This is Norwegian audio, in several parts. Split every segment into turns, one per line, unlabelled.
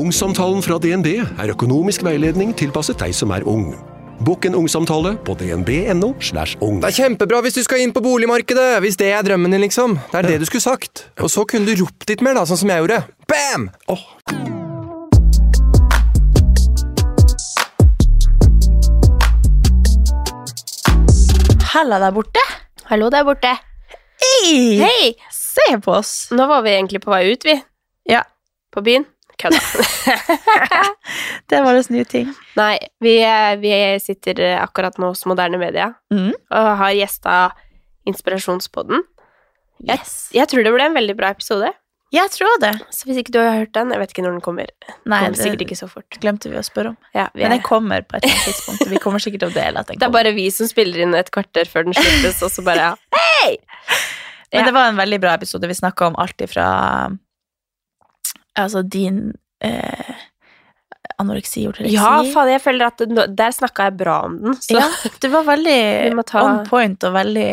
Ungsamtalen fra DNB er økonomisk veiledning tilpasset deg som er ung. Bokk en ungsamtale på dnb.no. slash ung.
Det er kjempebra hvis du skal inn på boligmarkedet, hvis det er drømmen din, liksom. Det er det du skulle sagt. Og så kunne du ropt litt mer, da, sånn som jeg gjorde. Bam!
Oh.
Halla der borte.
Hallo der borte.
Hei!
Hei!
Se på oss.
Nå var vi egentlig på vei ut, vi.
Ja.
På byen. Kødda.
Det var vår nye ting.
Nei, vi, eh, vi sitter eh, akkurat nå hos Moderne Media
Mm.
og har gjesta Inspirasjonspodden. Jeg,
Yes.
jeg tror det ble en veldig bra episode.
Jeg tror det.
Så hvis ikke du har hørt den, jeg vet ikke når den kommer.
Nei,
kommer sikkert ikke så fort.
glemte vi å spørre om.
Ja, er...
Men den kommer på et tidspunkt. Vi kommer sikkert til å dele at den
det er bare vi som spiller inn et kvarter før den slippes, og så bare ja. Hei!
Men
Ja.
det var en veldig bra episode. Vi snakka om alt ifra Altså din eh, anoreksi, ortoreksi.
Ja, faen, jeg føler at nå- der snakka jeg bra om den. Så
Ja, det var veldig
ta-
on point og veldig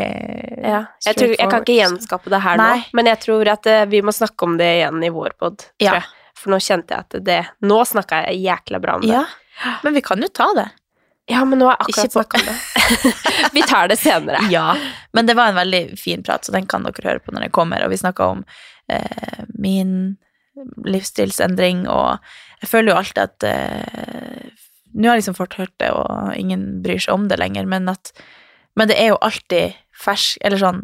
Ja, jeg, tror, jeg kan ikke gjenskape det her
Nei.
nå, men jeg tror at eh, vi må snakke om det igjen i vår pod.
Ja.
For nå kjente jeg at det Nå snakka jeg jækla bra om det.
Ja, men vi kan jo ta det.
Ja, men nå har jeg akkurat snakka om det. vi tar det senere.
Ja, men det var en veldig fin prat, så den kan dere høre på når den kommer. Og vi snakka om eh, min livsstilsendring, og jeg føler jo alltid at eh, Nå har jeg liksom fått hørt det, og ingen bryr seg om det lenger, men at Men det er jo alltid fersk Eller sånn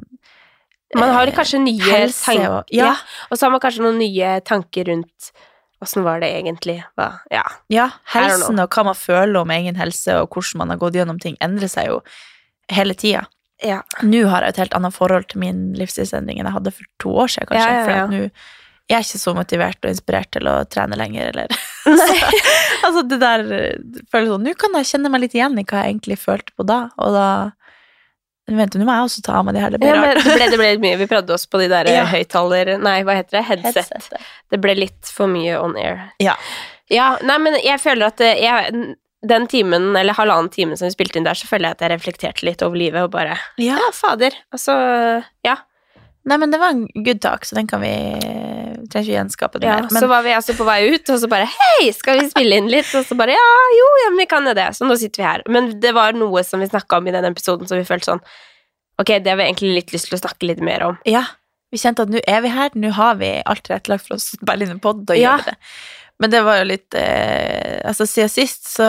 Man har
eh,
kanskje nye
helse
tanker,
og- ja.
ja. og så har man kanskje noen nye tanker rundt åssen var det egentlig? Hva? Ja.
Ja, helsen og hva man føler om egen helse, og hvordan man har gått gjennom ting, endrer seg jo hele tida.
ja.
Nå har jeg et helt annet forhold til min livsstilsendring enn jeg hadde for to år siden, kanskje. For at nå er ikke så motivert og inspirert til å trene lenger, eller
Nei.
Altså, det der eh, føles sånn Nå kan jeg kjenne meg litt igjen i hva jeg egentlig følte på da, og da Vent, nå må jeg også ta av meg de her, det ble,
Ja,
rart.
det ble, det ble mye. Vi prøvde oss på de der
Ja.
høyttaler... Nei, hva heter det? Headset.
Headsetet.
Det ble litt for mye on air.
Ja.
Ja, nei, men jeg føler at eh, jeg, den timen, eller halvannen timen som vi spilte inn der, så føler jeg at jeg reflekterte litt over livet og bare
Ja.
Ja, fader. Altså, ja.
Nei, men det var en good talk, så den kan vi Trenger ikke gjenskape det
ja.
mer. Men
Så var vi altså på vei ut, og så bare Hei, skal vi spille inn litt? Og så bare Ja, jo, ja, men vi kan jo det. Så nå sitter vi her. Men det var noe som vi snakka om i den episoden, så vi følte sånn Ok, det har vi egentlig litt lyst til å snakke litt mer om.
ja, vi kjente at nå er vi her, nå har vi alt tilrettelagt for å spille inn en pod, og
Ja.
gjøre det. Men det var jo litt eh, Altså, siden sist, så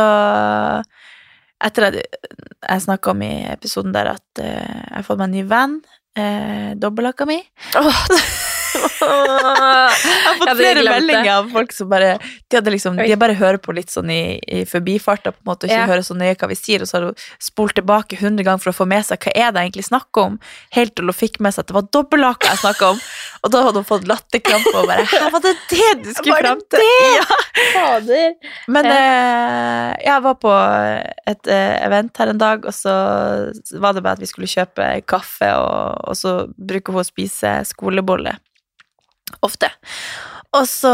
Etter at jeg snakka om i episoden der at eh, jeg har fått meg en ny venn, eh, dobbeltlakka mi Jeg har fått
hadde
flere meldinger av folk som bare De liksom, de bare hører på litt sånn i, i forbifarta, på en måte, og ikke
Ja.
hører så nøye hva vi sier, og så har hun spolt tilbake hundre ganger for å få med seg hva er det jeg egentlig snakk om, helt til hun fikk med seg at det var dobbeltlaka jeg snakka om, og da hadde hun fått latterkrampe og bare Hæ, var det det du skulle fram til? Ja. Men eh, jeg var på et eh, event her en dag, og så var det bare at vi skulle kjøpe kaffe, og, og så bruker hun å spise skolebolle. Ofte. Og så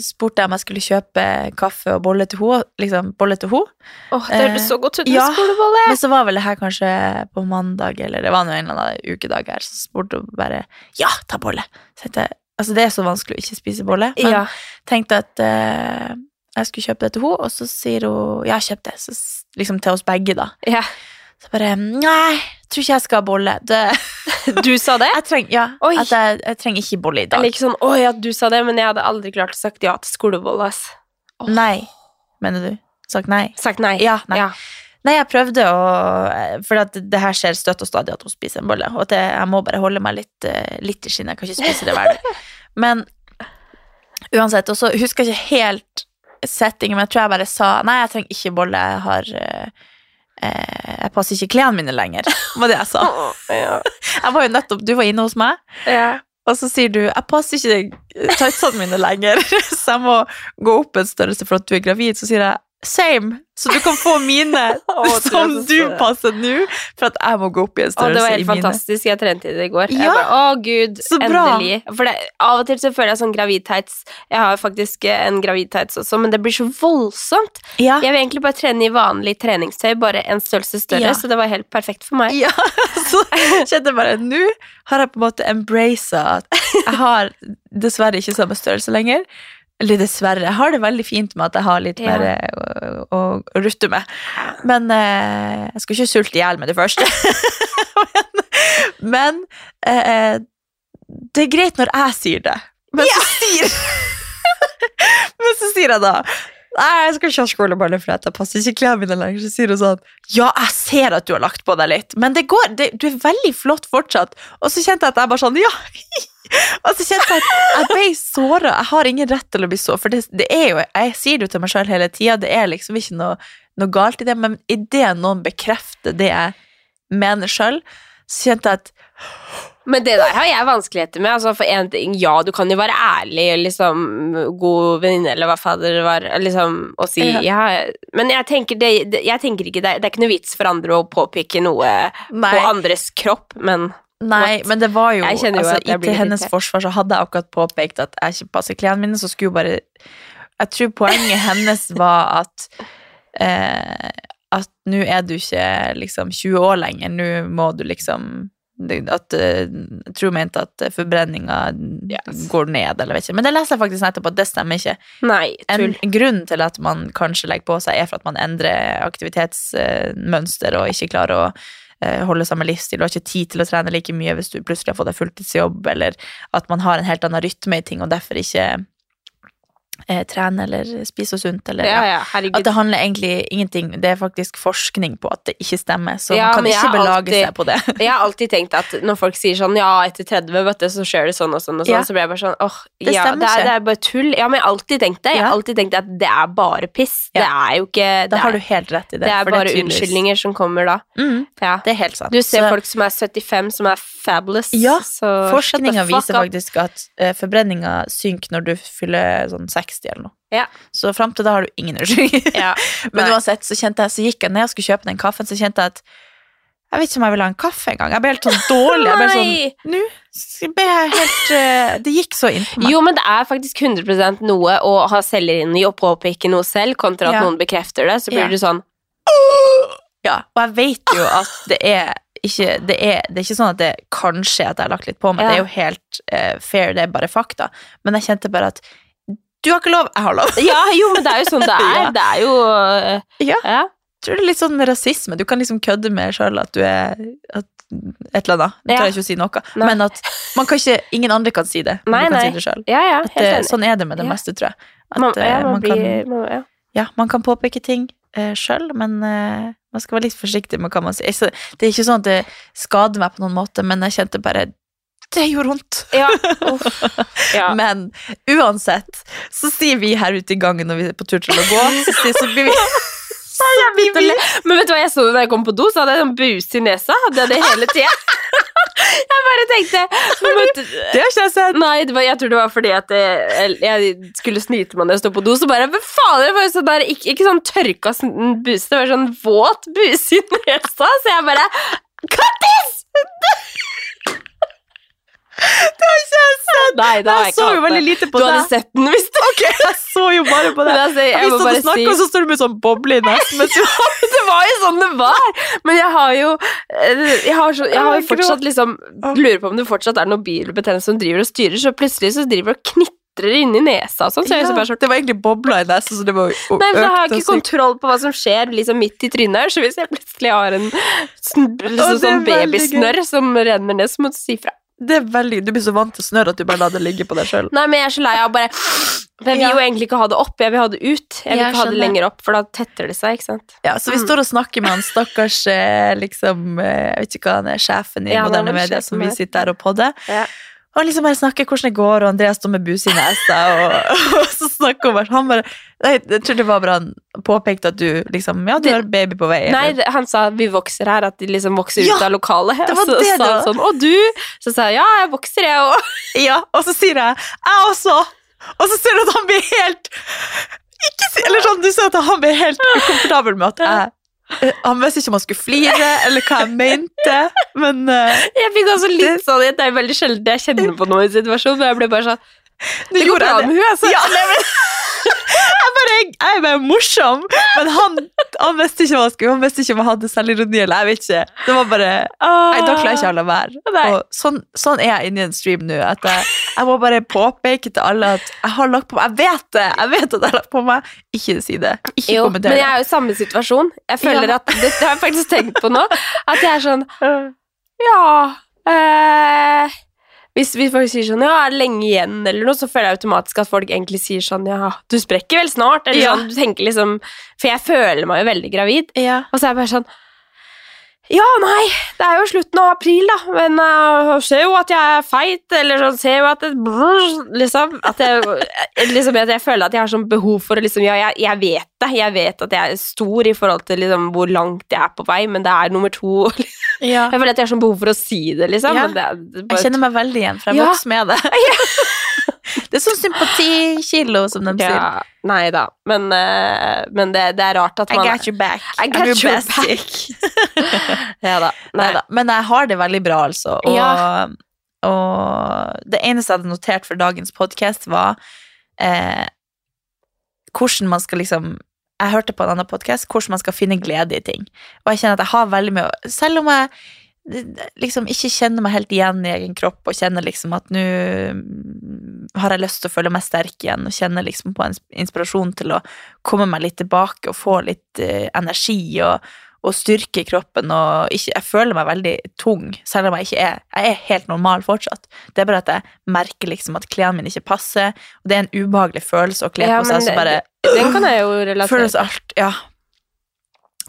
spurte jeg om jeg skulle kjøpe kaffe og bolle til henne. Liksom, bolle til henne.
Åh, det hørtes så godt ut med
ja.
skolebolle.
Men så var vel det her kanskje på mandag, eller det var nå en eller annen ukedag her, så spurte hun bare ja, ta bolle. Så jeg, altså det er så vanskelig å ikke spise bolle, men
Ja.
tenkte at uh, jeg skulle kjøpe det til henne, og så sier hun ja, kjøp det. Så, liksom til oss begge, da.
ja.
Så bare nei, tror ikke jeg skal ha bolle. Det,
Du sa det?
jeg treng, ja,
Oi.
at jeg, jeg trenger ikke bolle i dag.
Eller ikke sånn 'Å ja, du sa det', men jeg hadde aldri klart å sagt ja til skolebolle, ass. Oh.
Nei, mener du? Sagt nei?
Sagt nei.
Ja, nei.
Ja.
Nei, jeg prøvde å For at det her skjer støtt og stadig at hun spiser en bolle. Og at jeg, må bare holde meg litt, eh, litt i skinnet. Jeg kan ikke spise det hver dag. Men uansett. Og så husker jeg ikke helt settingen, men jeg tror jeg bare sa nei, jeg trenger ikke bolle. Jeg har eh, eh, Jeg passer ikke klærne mine lenger, var det jeg sa. Jeg var jo nettopp, Du var inne hos meg, Og så sier du 'jeg passer ikke tightsene mine lenger', så jeg må gå opp en størrelse for at du er gravid. Så sier jeg 'same', så du kan få mine
oh,
som du passer nå, for at jeg må gå opp i en
størrelse i
mine.
det
var
helt fantastisk. Jeg trente i det i går.
Ja.
bare, å gud,
Så bra.
endelig. For det, av og til så føler jeg sånn gravidtights Jeg har faktisk eh, en gravidtights også, men det blir så voldsomt.
Ja.
Jeg vil egentlig bare trene i vanlig treningstøy, bare en størrelse større,
Ja.
så det var helt perfekt for meg.
Ja, så kjente jeg bare Nå har jeg på en måte embracet at jeg har dessverre ikke samme størrelse lenger. Eller dessverre. Jeg har det veldig fint med at jeg har litt
Ja.
mer eh, å, å, å rutte med. Men eh, jeg skal ikke sulte i hjel med det første. men men eh, det er greit når jeg sier det. Men så sier Men så sier jeg da Nei, jeg skal ikke ha skoleballer for jeg passer ikke klærne mine lenger. Så sier hun sånn Ja, jeg ser at du har lagt på deg litt, men det går. Det, du er veldig flott fortsatt. Og så kjente jeg at jeg bare sånn Ja! Og så kjente jeg at jeg ble såra. Jeg har ingen rett til å bli så, for det, det er jo Jeg sier det jo til meg sjøl hele tida, det er liksom ikke noe, noe galt i det, men idet noen bekrefter det jeg mener sjøl, så kjente jeg at
Men det der har jeg vanskeligheter med. Altså for en ting, Ja, du kan jo være ærlig, liksom god venninne, eller hva fader det var, liksom, og si
Ja.
ja. Men jeg tenker, det, det, jeg tenker ikke det, det er ikke noe vits for andre å påpeke noe
Nei.
på andres kropp, men
Nei, men det var jo
jo
altså, i- Til hennes forsvar så hadde jeg akkurat påpekt at jeg ikke passer klærne mine, så skulle jo bare Jeg tror poenget hennes var at eh, At nå er du ikke liksom 20 år lenger, nå må du liksom at, eh, Jeg tror hun mente at forbrenninga
Yes.
går ned, eller vet ikke. Men det leser jeg faktisk nettopp at det stemmer ikke.
nei,
En grunn til at man kanskje legger på seg, er for at man endrer aktivitetsmønster og ikke klarer å eh, holde samme livsstil. Du har ikke tid til å trene like mye hvis du plutselig har fått deg fulltidsjobb, eller at man har en helt annen rytme i ting og derfor ikke eh, trene eller spise sunt. Eller,
Ja,
ja. At det handler egentlig ingenting Det er faktisk forskning på at det ikke stemmer, så
Ja,
man kan ikke belage
alltid-
seg på det.
Jeg har alltid tenkt at når folk sier sånn Ja, etter 30, vet du, så skjer det sånn og sånn og sånn, så blir jeg bare sånn åh,
Det
ja, det er, det er bare tull. Ja, men jeg har alltid tenkt det. Jeg har alltid tenkt at det er bare piss. Det er jo ikke
Da har du helt rett i det.
det er bare
tydeligvis-
unnskyldninger som kommer da.
Mm,
Ja.
det er helt sant.
Du ser
Så-
folk som er 75, som er fabulous.
Ja, Forskninga viser faktisk at uh, forbrenninga synker når du fyller sånn 60 eller noe.
Ja.
Så fram til da har du ingen unnskyldning.
Ja.
Men uansett, så kjente jeg, så gikk jeg ned og skulle kjøpe den kaffen, så kjente jeg at jeg vet ikke om jeg vil ha en kaffe engang. Jeg ble helt sånn dårlig. Jeg ble sånn, Nå ble jeg helt eh, Det gikk så inn på meg.
Jo, men det er faktisk 100% noe å ha selvinnøye og påpeke noe selv, kontra at
Ja.
noen bekrefter det. Så blir
Ja.
du sånn
Ja, og jeg vet jo at det er ikke, det, er, det er ikke sånn at det kanskje at jeg har lagt litt på meg.
Ja.
Det er jo helt uh, fair, det er bare fakta. Men jeg kjente bare at du har ikke lov, jeg har lov.
Ja, jo, men det er jo sånn det er.
Ja.
Det er jo øh,
Ja.
ja.
Jeg tror det er litt sånn rasisme. Du kan liksom kødde med sjøl at du er at, et eller annet. Du
Ja.
tør ikke å si noe.
Nei.
Men at man kan ikke, ingen andre kan si det. men
Nei,
du kan
nei.
si det selv.
Ja, ja,
sånn er det med det meste, tror jeg. At
Man,
eh,
man
man,
blir
kan,
ja,
man kan påpeke ting uh, sjøl, men eh, man skal være litt forsiktig med hva man sier. Så det er ikke sånn at det skader meg på noen måte, men jeg kjente bare det gjorde vondt.
Ja, ja.
Men uansett så sier vi her ute i gangen når vi er på tur til å gå, så, sier, så blir vi så blir vi
Men vet du hva jeg så da jeg kom på do? Så hadde jeg sånn buse i nesa. Hadde jeg det hele tida. jeg bare tenkte måtte,
Det har ikke jeg sett.
Nei, det var, jeg tror det var fordi at jeg, jeg skulle snyte meg når jeg sto på do. Så bare Hva faen? Det var sånn der, ikke, ikke sånn tørka buse, det var sånn våt buse i nesa. Så jeg bare Kattis!
Det har ikke jeg sett.
Nei, det har
Jeg
jeg
så jo veldig lite på
Du hadde sett den hvis du
Ok, jeg så jo bare på det.
Altså, jeg
Jeg
må bare
du snakket,
si-
og så står du med sånn boble i nesen.
Det var jo sånn det var! Men jeg har jo eh, Jeg har, så, jeg har jo fortsatt liksom Lurer på om det fortsatt er noe bilbetennelse som driver og styrer, så plutselig så driver det og knitrer inni nesa sånn. Så jeg er så sånn
det var egentlig bobla i nesa, så det var økt
Nei, men Da har jeg ikke kontroll på hva som skjer liksom midt i trynet her, så hvis jeg plutselig har en liksom,
det er
sånn babysnørr som renner ned, så må du si fra.
Det er veldig, Du blir så vant til snørr at du bare lar det ligge på deg sjøl.
Nei, men jeg er så lei av bare For jeg vil jo egentlig ikke ha det opp, jeg vil ha det ut. Jeg vil ikke ha det lenger opp, for da tetter det seg, ikke sant.
Ja, så vi
Mm.
står og snakker med han stakkars eh, liksom, eh, Jeg vet ikke hva han er, sjefen i
Ja, er
moderne media, som vi sitter her og podder.
Ja.
Og liksom bare snakker hvordan det går, og Andreas står med buse i nesa, og, og så snakker hun bare Han bare Nei, Jeg tror det var bare han påpekte at du liksom Ja, du
Det-
har baby på vei.
Nei,
eller-
det- han sa vi vokser her, at de liksom vokser
Ja,
ut av lokalet.
det var
Og så
det
sa han sånn, og du? Så sa jeg ja, jeg vokser, jeg òg.
Ja, og så sier jeg 'jeg også', og så ser du at han blir helt ikke Eller sånn, du ser at han blir helt ukomfortabel med at jeg Han visste ikke om han skulle flire, eller hva jeg mente, men uh,
Jeg fikk også litt sånn, Det er veldig sjelden jeg kjenner på noe i situasjonen, men jeg ble bare sånn Det går bra med henne, altså.
Ja, jeg, bare, jeg er bare morsom, men han, han visste ikke hva han skulle Han visste ikke om jeg hadde selvironi, eller jeg vet ikke. Det var bare Nei, da klarer jeg ikke å la være. Og sånn, sånn er jeg inni en stream nå. At jeg, jeg må bare påpeke til alle at jeg har lagt på meg Jeg vet det! Jeg vet at jeg har lagt på meg. Ikke si det. Ikke
Jo,
kommenter
men jeg er jo i samme situasjon. Jeg føler
Ja.
at Det har jeg faktisk tenkt på nå. At jeg er sånn Ja eh, Hvis hvis folk sier sånn Ja, er det lenge igjen, eller noe, så føler jeg automatisk at folk egentlig sier sånn Ja, du sprekker vel snart? Eller
Ja.
sånn. Du tenker liksom For jeg føler meg jo veldig gravid.
Ja.
Og så er jeg bare sånn Ja, nei, det er jo slutten av april, da, men uh, ser jo at jeg er feit, eller sånn, ser jo at det brrr, Liksom. At jeg, liksom at jeg føler at jeg har sånn behov for å liksom Ja, jeg, jeg vet det. Jeg vet at jeg er stor i forhold til liksom hvor langt jeg er på vei, men det er nummer to.
Ja.
Jeg føler at jeg har sånn behov for å si det, liksom.
Ja.
Men det, det er
Jeg kjenner meg veldig igjen, for jeg
Ja.
vokser med det. Det er sånn sympatikilo, som de sier.
Nei da. Men, uh, men det, det er rart at man I
got your back.
I got
your
your
bestie.
Ja da. Nei
Neida. Men jeg har det veldig bra, altså. Og, og det eneste jeg hadde notert for dagens podkast, var eh, hvordan man skal liksom Jeg hørte på en annen podkast hvordan man skal finne glede i ting. Og jeg kjenner at jeg har veldig mye å- Selv om jeg liksom ikke kjenner meg helt igjen i egen kropp og kjenner liksom at nå mm, har jeg lyst til å føle meg sterk igjen og kjenner liksom på en inspirasjon til å komme meg litt tilbake og få litt uh, energi og, og styrke i kroppen og ikke, jeg føler meg veldig tung, selv om jeg ikke er Jeg er helt normal fortsatt. Det er bare at jeg merker liksom at klærne mine ikke passer, og det er en ubehagelig følelse å kle på
ja,
seg, så bare
Den kan jeg jo relatere
føles
til.
alt, ja.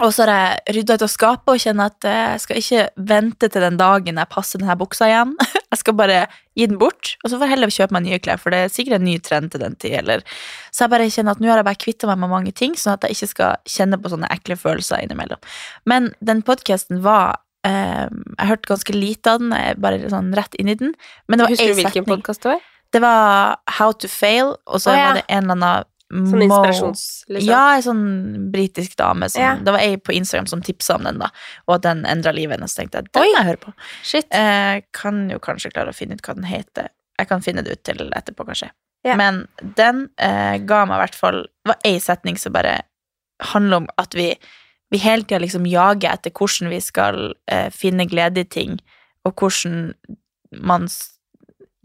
Og så har jeg rydda ut av skapet og kjenner at jeg skal ikke vente til den dagen jeg passer denne buksa igjen. Jeg skal bare gi den bort, og så får jeg heller kjøpe meg nye klær, for det er sikkert en ny trend til den tid. Eller. Så jeg bare kjenner at nå har jeg bare kvitta meg med mange ting, sånn at jeg ikke skal kjenne på sånne ekle følelser innimellom. Men den podkasten var eh, Jeg hørte ganske lite av den, jeg bare sånn rett inn i den. Men det var
Husker du hvilken podkast det var?
Det var How to fail, og så
oh, ja.
var det en eller annen
Sånn inspirasjons... Liksom.
ja, ei sånn britisk dame som
Ja.
Det var ei på Instagram som tipsa om den, da, og at den endra livet hennes. Tenkte jeg den må jeg høre på.
Shit.
Eh, kan jo kanskje klare å finne ut hva den heter. Jeg kan finne det ut til etterpå, kanskje.
Ja.
Men den eh, ga meg i hvert fall Det var ei setning som bare handler om at vi, vi hele tida liksom jager etter hvordan vi skal eh, finne glede i ting, og hvordan man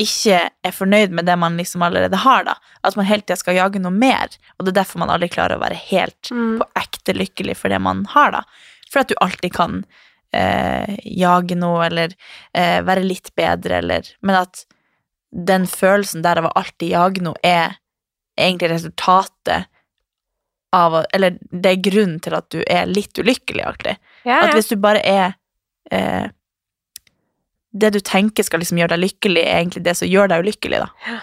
ikke er fornøyd med det man liksom allerede har, da. At man hele tida skal jage noe mer, og det er derfor man aldri klarer å være helt
Mm.
på ekte lykkelig for det man har, da. For at du alltid kan eh, jage noe, eller eh, være litt bedre, eller Men at den følelsen der av å alltid jage noe, er egentlig resultatet av Eller det er grunnen til at du er litt ulykkelig, egentlig.
Ja,
At hvis du bare er eh, Det du tenker skal liksom gjøre deg lykkelig, er egentlig det som gjør deg ulykkelig, da.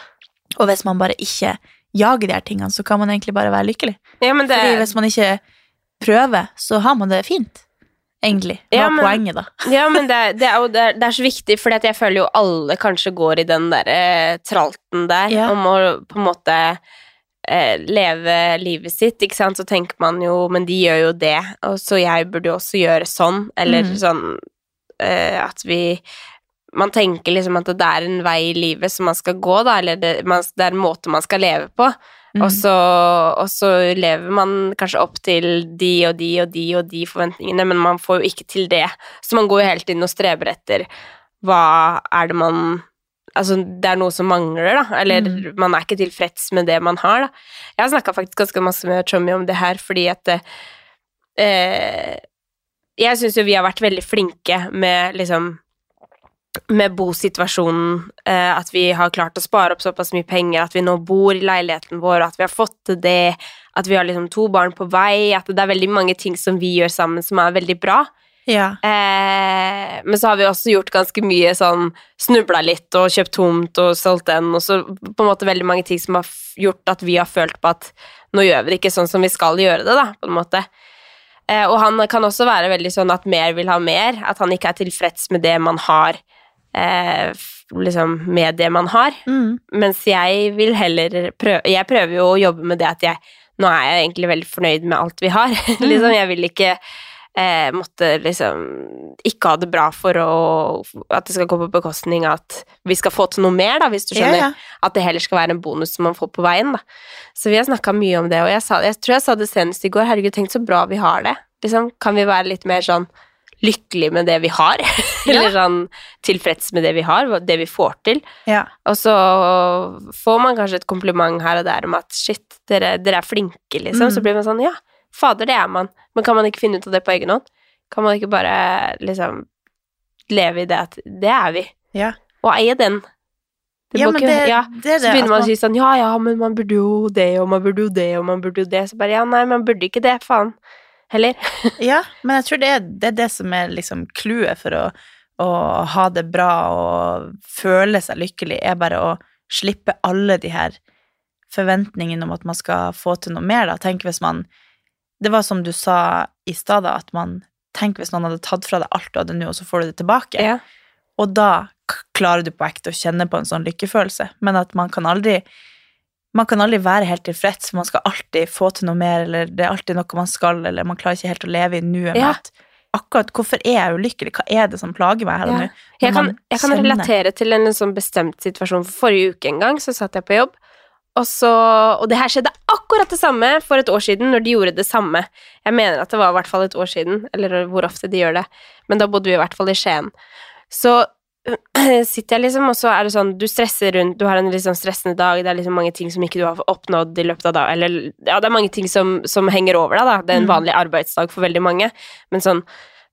Og hvis man bare ikke jager de her tingene, så kan man egentlig bare være lykkelig.
ja, men det,
Fordi hvis man ikke prøver, så har man det fint. Egentlig. Hva
Ja,
er
men-
poenget, da?
ja, men det, det, er det, er, er så viktig, for jeg føler jo alle kanskje går i den der eh, tralten der
Ja.
om å på en måte eh, leve livet sitt, ikke sant, så tenker man jo, men de gjør jo det, og så jeg burde jo også gjøre sånn, eller
mm.
sånn eh, at vi man tenker liksom at det er en vei i livet som man skal gå, da, eller det, man, det er en måte man skal leve på.
Mm.
Og, så, og så lever man kanskje opp til de og de og de og de forventningene, men man får jo ikke til det. Så man går jo hele tiden og streber etter hva er det man Altså, det er noe som mangler, da, eller
Mm.
man er ikke tilfreds med det man har, da. Jeg har snakka faktisk ganske masse med Chommy om det her, fordi at eh, Jeg syns jo vi har vært veldig flinke med liksom med bosituasjonen, eh, at vi har klart å spare opp såpass mye penger, at vi nå bor i leiligheten vår, at vi har fått til det, at vi har liksom to barn på vei, at det er veldig mange ting som vi gjør sammen som er veldig bra.
Ja.
Eh, men så har vi også gjort ganske mye sånn Snubla litt og kjøpt tomt og solgt den, og så på en måte veldig mange ting som har gjort at vi har følt på at nå gjør vi det ikke sånn som vi skal gjøre det, da, på en måte. Eh, og han kan også være veldig sånn at mer vil ha mer, at han ikke er tilfreds med det man har, eh, liksom med det man har.
Mm.
Mens jeg vil heller prøve Jeg prøver jo å jobbe med det at jeg Nå er jeg egentlig veldig fornøyd med alt vi har. liksom, jeg vil ikke eh, måtte liksom ikke ha det bra for å At det skal gå på bekostning av at vi skal få til noe mer, da, hvis du skjønner.
Ja, ja.
At det heller skal være en bonus som man får på veien, da. Så vi har snakka mye om det, og jeg, sa, jeg tror jeg sa det senest i går. Herregud, tenk så bra vi har det. Liksom, kan vi være litt mer sånn lykkelig med det vi har? Eller sånn tilfreds med det vi har, det vi får til?
Ja.
Og så får man kanskje et kompliment her og der om at shit, dere, dere er flinke, liksom.
Mm.
Så blir man sånn ja, fader, det er man. Men kan man ikke finne ut av det på egen hånd? Kan man ikke bare liksom leve i det at det er vi?
Ja.
Og eie den. Det
Ja, men
ikke,
det-
ja.
det er
Så begynner man å si sånn ja, ja, men man burde jo det, og man burde jo det, og man burde jo det. Så bare ja, nei, man burde ikke det, faen. Heller.
Ja, men jeg tror det er det, er det som er liksom clouet for å, å ha det bra og føle seg lykkelig, er bare å slippe alle de her forventningene om at man skal få til noe mer, da. Tenk hvis man Det var som du sa i stad, da, at man Tenk hvis noen hadde tatt fra deg alt du hadde nå, og så får du det tilbake.
Ja.
Og da klarer du på ekte å kjenne på en sånn lykkefølelse, men at man kan aldri man kan aldri være helt tilfreds, for man skal alltid få til noe mer, eller det er alltid noe man skal, eller man klarer ikke helt å leve i nuet
Ja.
at akkurat hvorfor er jeg ulykkelig, hva er det som plager meg her og
Ja.
nå?
Jeg kan, jeg kan relatere til en sånn bestemt situasjon. For forrige uke en gang så satt jeg på jobb, og så Og det her skjedde akkurat det samme for et år siden, når de gjorde det samme. Jeg mener at det var i hvert fall et år siden, eller hvor ofte de gjør det. Men da bodde vi i hvert fall i Skien. Så sitter jeg liksom, og så er det sånn Du stresser rundt, du har en litt sånn stressende dag, det er liksom mange ting som ikke du har oppnådd i løpet av dagen, eller ja, det er mange ting som, som henger over deg, da. Det er en
Mm.
vanlig arbeidsdag for veldig mange, men sånn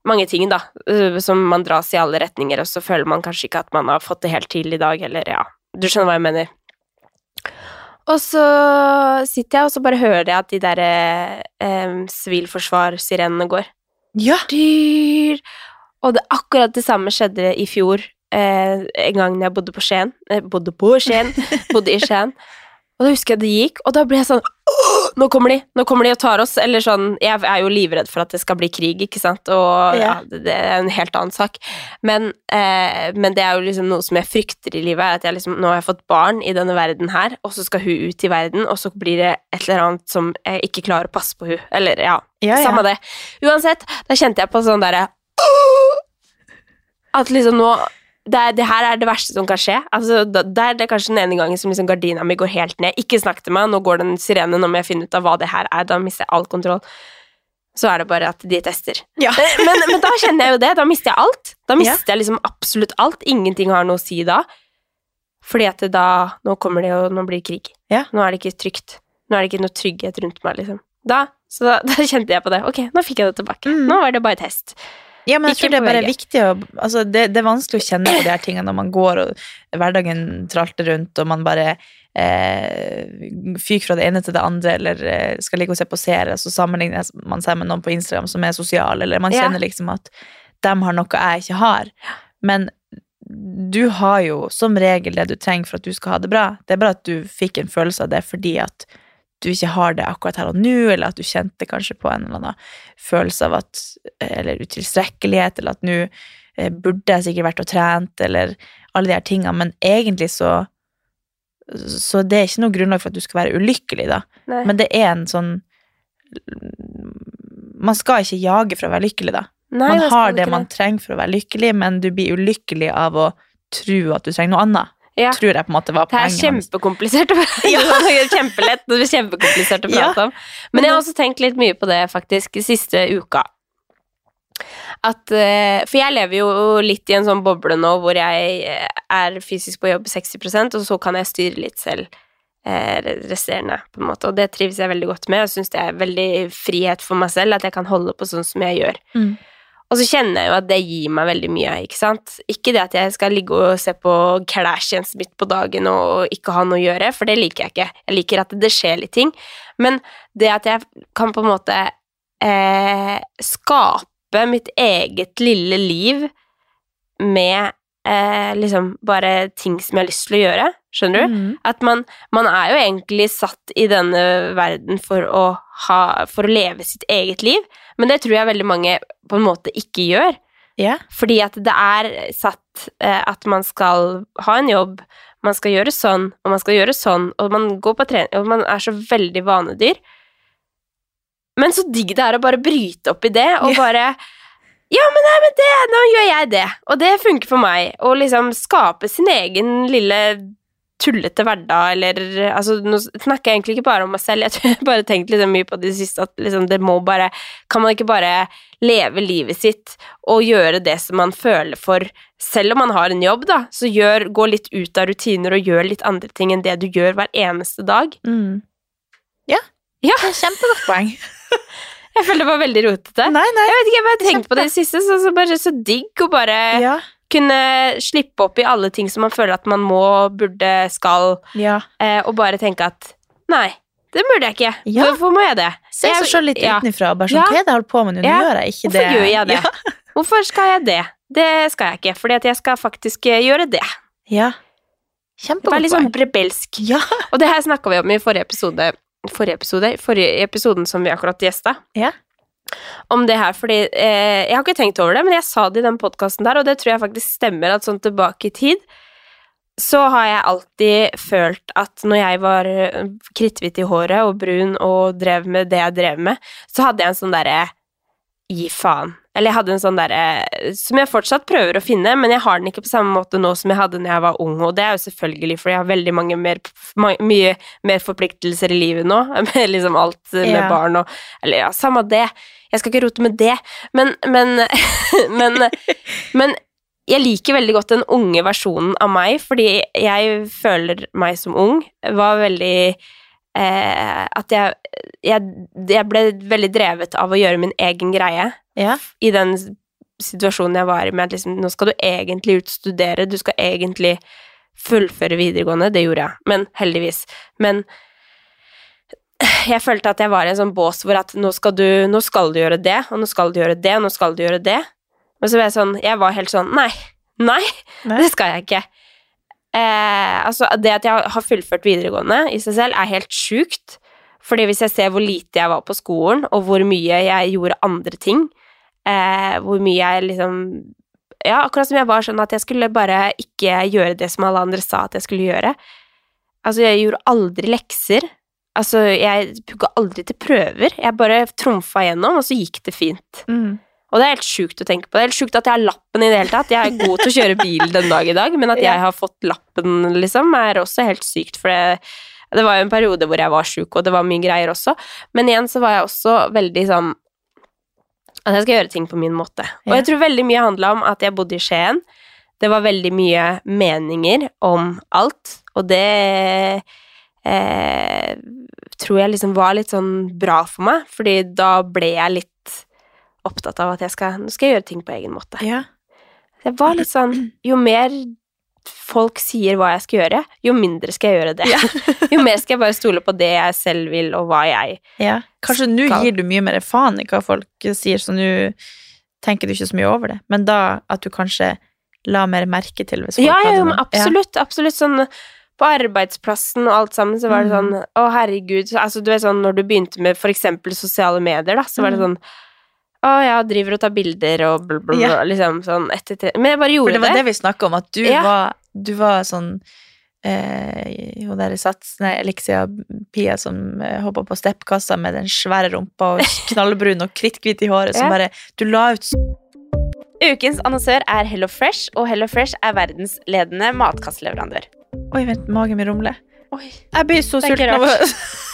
mange ting, da, øh, som man dras i alle retninger, og så føler man kanskje ikke at man har fått det helt til i dag, eller ja, du skjønner hva jeg mener. Og så sitter jeg, og så bare hører jeg at de der eh, sivilforsvarssirenene går.
Ja!
Dyr! Og det, akkurat det samme skjedde i fjor, eh, en gang jeg bodde på Skien. Eh, bodde på Skien, bodde i Skien. Og da husker jeg det gikk, og da ble jeg sånn Nå kommer de! Nå kommer de og tar oss! Eller sånn Jeg er jo livredd for at det skal bli krig, ikke sant, og ja, det, er en helt annen sak. Men, eh, men det er jo liksom noe som jeg frykter i livet, at jeg liksom Nå har jeg fått barn i denne verden her, og så skal hun ut i verden, og så blir det et eller annet som jeg ikke klarer å passe på hun Eller ja,
Ja, ja.
samme det. Uansett, da kjente jeg på sånn derre At liksom nå det, er, det her er det verste som kan skje. Altså, da, der er det kanskje den ene gangen som liksom gardina mi går helt ned. Ikke snakk til meg, nå går den sirenen, sirene, nå må jeg finne ut av hva det her er. Da mister jeg all kontroll. Så er det bare at de tester.
Ja.
Eh, Men, men da kjenner jeg jo det. Da mister jeg alt. Da
Ja.
mister jeg liksom absolutt alt. Ingenting har noe å si da. Fordi at da Nå kommer det jo Nå blir det krig.
Ja.
Nå er det ikke trygt. Nå er det ikke noe trygghet rundt meg, liksom. Da, så da, da kjente jeg på det. Ok, nå fikk jeg det tilbake.
Mm.
Nå var det bare test.
Ja, men jeg
Ikke
tror det er bare
VG.
viktig å altså det, det er vanskelig å kjenne på de her tingene når man går og hverdagen tralter rundt, og man bare eh, fyker fra det ene til det andre, eller eh, skal ligge og se på serier, så sammenligner man seg med noen på Instagram som er sosial, eller man
Ja.
kjenner liksom at de har noe jeg ikke har. Men du har jo som regel det du trenger for at du skal ha det bra. Det er bare at du fikk en følelse av det fordi at du ikke har det akkurat her og nå, eller at du kjente kanskje på en eller annen følelse av at Eller utilstrekkelighet, eller at nå eh, burde jeg sikkert vært og trent, eller alle de her tingene, men egentlig så Så det er ikke noe grunnlag for at du skal være ulykkelig, da.
Nei.
Men det er en sånn Man skal ikke jage for å være lykkelig, da.
Nei,
man har det man trenger for å være lykkelig, men du blir ulykkelig av å tro at du trenger noe annet.
Ja.
Tror jeg på en måte var
Det er kjempekomplisert å prate om. Kjempelett, det er kjempekomplisert å
Ja.
prate om. Men jeg har også tenkt litt mye på det faktisk siste uka. At, eh, for jeg lever jo litt i en sånn boble nå hvor jeg eh, er fysisk på jobb 60% og så kan jeg styre litt selv eh, resterende, på en måte. Og det trives jeg veldig godt med. Jeg syns det er veldig frihet for meg selv at jeg kan holde på sånn som jeg gjør.
Mm.
Og så kjenner jeg jo at det gir meg veldig mye, ikke sant. Ikke det at jeg skal ligge og se på Kardashians midt på dagen og ikke ha noe å gjøre, for det liker jeg ikke. Jeg liker at det skjer litt ting. Men det at jeg kan på en måte eh, skape mitt eget lille liv med eh, liksom bare ting som jeg har lyst til å gjøre. Skjønner du?
Mm.
At man, man er jo egentlig satt i denne verden for å, ha, for å leve sitt eget liv, men det tror jeg veldig mange på en måte ikke gjør.
Yeah.
Fordi at det er satt eh, at man skal ha en jobb, man skal gjøre sånn, og man skal gjøre sånn, og man går på trening, og man er så veldig vanedyr. Men så digg det er å bare bryte opp i det, og
yeah.
bare Ja, men, nei, men det, nå gjør jeg det, og det funker for meg. Å liksom skape sin egen lille tullete hverdag, eller altså, Nå snakker jeg egentlig ikke bare om meg selv, jeg har bare tenkt liksom mye på det siste, at liksom det må bare Kan man ikke bare leve livet sitt og gjøre det som man føler for, selv om man har en jobb, da, så gjør, gå litt ut av rutiner og gjør litt andre ting enn det du gjør hver eneste dag.
Mm. Ja.
Ja.
Det er Kjempegodt poeng.
Jeg føler det var veldig rotete.
Nei, nei.
Jeg vet ikke, jeg bare tenkte på det siste, så, så bare så digg å bare
Ja.
kunne slippe opp i alle ting som man føler at man må, burde, skal,
ja.
eh, og bare tenke at nei, det burde jeg ikke.
Ja.
Hvorfor må jeg det?
Se
Jeg-
så, sjøl litt
ja.
utenfra og bare sånn. Hva er det jeg holder på med nå? Nå gjør jeg ikke
Hvorfor
det.
gjør jeg det? Hvorfor skal jeg det? Det skal jeg ikke, fordi at jeg skal faktisk eh, gjøre det.
ja. Kjempegodt
var litt sånn
poeng.
rebelsk.
Ja.
Og det her snakka vi om i forrige episode. Forrige episode? Forrige episoden som vi akkurat gjesta.
Ja.
Om det her, fordi eh, Jeg har ikke tenkt over det, men jeg sa det i den podkasten der, og det tror jeg faktisk stemmer, at sånn tilbake i tid så har jeg alltid følt at når jeg var eh, kritthvit i håret og brun og drev med det jeg drev med, så hadde jeg en sånn derre gi faen. Eller jeg hadde en sånn derre Som jeg fortsatt prøver å finne, men jeg har den ikke på samme måte nå som jeg hadde når jeg var ung, og det er jo selvfølgelig fordi jeg har veldig mange mer, mye mer forpliktelser i livet nå, med liksom alt med
Ja.
barn og Eller ja, samme det. Jeg skal ikke rote med det, men Men, men, men jeg liker veldig godt den unge versjonen av meg, fordi jeg føler meg som ung. Var veldig eh, At jeg, jeg, jeg ble veldig drevet av å gjøre min egen greie
Ja.
i den situasjonen jeg var i, med at liksom, nå skal du egentlig ut studere, du skal egentlig fullføre videregående. Det gjorde jeg, men heldigvis. Men jeg følte at jeg var i en sånn bås hvor at nå skal du, nå skal du gjøre det, og nå skal du gjøre det, og nå skal du gjøre det. Men så var jeg sånn, jeg var helt sånn, nei, nei,
Nei.
det skal jeg ikke. Eh, altså, det at jeg har fullført videregående i seg selv er helt sjukt. Fordi hvis jeg ser hvor lite jeg var på skolen, og hvor mye jeg gjorde andre ting, eh, hvor mye jeg liksom Ja, akkurat som jeg var sånn at jeg skulle bare ikke gjøre det som alle andre sa at jeg skulle gjøre. Altså, jeg gjorde aldri lekser. Altså, jeg pugga aldri til prøver. Jeg bare trumfa gjennom, og så gikk det fint.
Mm.
Og det er helt sjukt å tenke på. Det er helt sjukt at jeg har lappen i det hele tatt. Jeg er god til å kjøre bil den dag i dag, men at jeg har fått lappen, liksom, er også helt sykt, for det, det var jo en periode hvor jeg var sjuk, og det var mye greier også. Men igjen så var jeg også veldig sånn at jeg skal gjøre ting på min måte. Og jeg tror veldig mye handla om at jeg bodde i Skien. Det var veldig mye meninger om alt, og det eh, tror jeg liksom var litt sånn bra for meg, fordi da ble jeg litt opptatt av at jeg skal, nå skal jeg gjøre ting på egen måte.
Ja.
Det var litt sånn Jo mer folk sier hva jeg skal gjøre, jo mindre skal jeg gjøre det. jo mer skal jeg bare stole på det jeg selv vil, og hva jeg
ja. Kanskje nå gir du mye mer faen i hva folk sier, så nå tenker du ikke så mye over det. Men da at du kanskje la mer merke til hvis folk
Ja, ja,
hadde noe.
absolutt. Absolutt sånn på arbeidsplassen og alt sammen, så var det
Mm.
sånn Å, herregud. Altså, du vet sånn når du begynte med for eksempel sosiale medier, da, så var det
Mm.
sånn Å, jeg driver og tar bilder og bl, bl, bl,
Ja.
liksom sånn etter til Men jeg bare gjorde
det var
det.
det vi snakka om, at du
Ja.
var Du var sånn eh, Hun der sats, nei, Elixia Pia som eh, hoppa på steppkassa med den svære rumpa og knallbrun og kritthvit i håret, som
Ja.
bare Du la ut
Ukens annonsør er Hello Fresh, og Hello Fresh er verdens ledende matkastleverandør.
Oi, vent, magen min rumler.
Oi.
Jeg blir så sulten av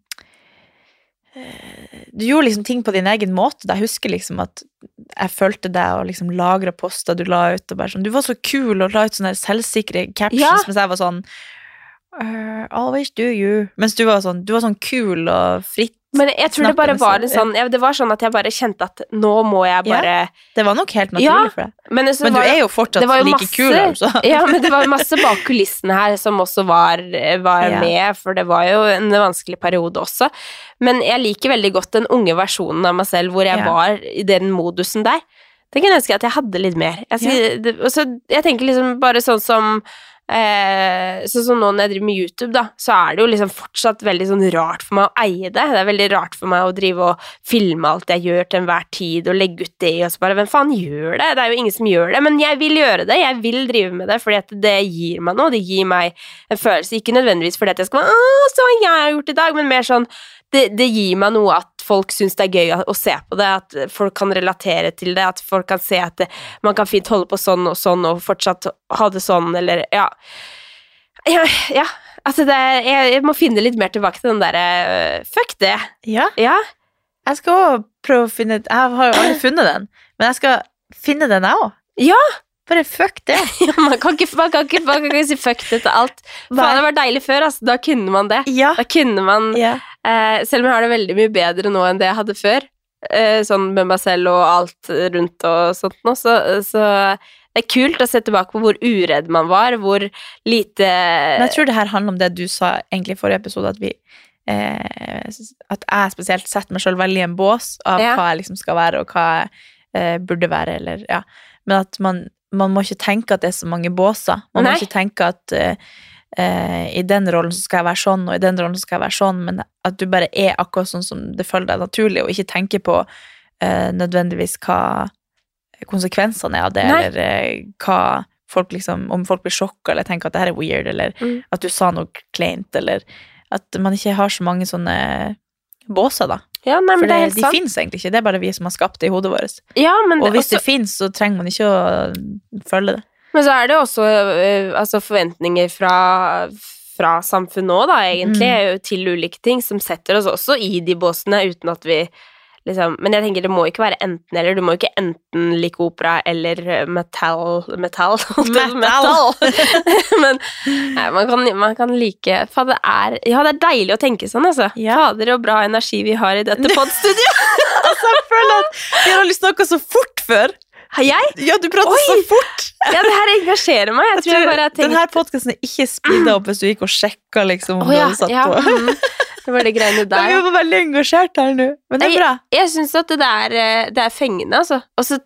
Du gjorde liksom ting på din egen måte. Jeg husker liksom at jeg fulgte deg og liksom lagra poster du la ut. Og bare sånn, du var så kul og la ut sånne selvsikre captions
Ja.
mens jeg var sånn «Uh, Always do you. Mens du var sånn, du var sånn kul og fritt.
Men jeg tror det bare var en sånn ja, Det var sånn at jeg bare kjente at nå må jeg
Ja.
bare
Det var nok helt naturlig
Ja,
for deg.
Men,
Men du
var
er jo fortsatt
jo
like
masse-
kul, altså.
Ja, men det var masse bak kulissene her som også var, var
Ja.
med, for det var jo en vanskelig periode også. Men jeg liker veldig godt den unge versjonen av meg selv, hvor jeg
Ja.
var i den modusen der. Det kan jeg ønske at jeg hadde litt mer. Jeg, skal, det, også, jeg tenker liksom bare sånn som Eh, sånn som nå når jeg driver med YouTube, da, så er det jo liksom fortsatt veldig sånn rart for meg å eie det. Det er veldig rart for meg å drive og filme alt jeg gjør til enhver tid, og legge ut det, og så bare Hvem faen gjør det? Det er jo ingen som gjør det. Men jeg vil gjøre det. Jeg vil drive med det, fordi at det gir meg noe. Det gir meg en følelse. Ikke nødvendigvis fordi at jeg skal være Å, så jeg har gjort i dag, men mer sånn det, det gir meg noe at folk syns det er gøy å, se på det, at folk kan relatere til det, at folk kan se at det, man kan fint holde på sånn og sånn og fortsatt ha det sånn, eller ja. Ja, ja. Altså det, jeg, jeg må finne litt mer tilbake til den derre øh, Fuck det.
Ja.
Ja.
Jeg skal også prøve å finne Jeg har jo aldri funnet den, men jeg skal finne den, jeg òg.
Ja.
Bare fuck det.
Ja, man, kan ikke, man, kan ikke, man kan ikke si fuck det til alt. Faen, det var deilig før, altså. Da kunne man det.
Ja.
Da kunne man
ja.
Eh, Selv om jeg har det veldig mye bedre nå enn det jeg hadde før, eh, sånn med meg selv og alt rundt og sånt nå, så, så det er kult å se tilbake på hvor uredd man var, hvor lite
Men jeg tror det her handler om det du sa egentlig i forrige episode, at vi eh, At jeg spesielt setter meg sjøl veldig i en bås av
Ja.
hva jeg liksom skal være, og hva jeg eh, burde være, eller ja. Men at man, man må ikke tenke at det er så mange båser. Man
Nei.
må ikke tenke at eh, eh, i den rollen så skal jeg være sånn, og i den rollen så skal jeg være sånn, men at du bare er akkurat sånn som det føler deg naturlig, og ikke tenker på eh, nødvendigvis hva konsekvensene er av det,
Nei.
eller eh, hva folk liksom, om folk blir sjokka eller tenker at det her er weird, eller
Mm.
at du sa noe kleint, eller at man ikke har så mange sånne båser, da.
Ja, nei,
For
det
det, de
sant.
finnes egentlig ikke, det er bare vi som har skapt det i hodet vårt.
Ja, men
Og
det,
hvis
også,
det fins, så trenger man ikke å følge det.
Men så er det også øh, altså forventninger fra fra samfunnet òg, da, egentlig,
Mm.
til ulike ting, som setter oss også i de båsene, uten at vi liksom Men jeg tenker det må ikke være enten eller. Du må ikke enten like opera eller metal Metal! si,
Metal.
Men nei, man, kan, man kan like for det er Ja, det er deilig å tenke sånn, altså.
Ja.
Fader, og bra energi vi har i dette podstudioet.
altså, jeg føler at vi har lyst til noe så fort før.
Har jeg?
Ja, du prater
Oi!
så fort.
Ja, det her engasjerer meg. Jeg tror jeg bare har tenkt
Denne podkasten er ikke speeda opp hvis du gikk og sjekka liksom, om du
ja,
hadde satt
ja,
på.
mm. Det var det greiene der.
vi var veldig engasjert her nå. Men det er bra.
Jeg syns at det er, eh, det er fengende, altså. Og så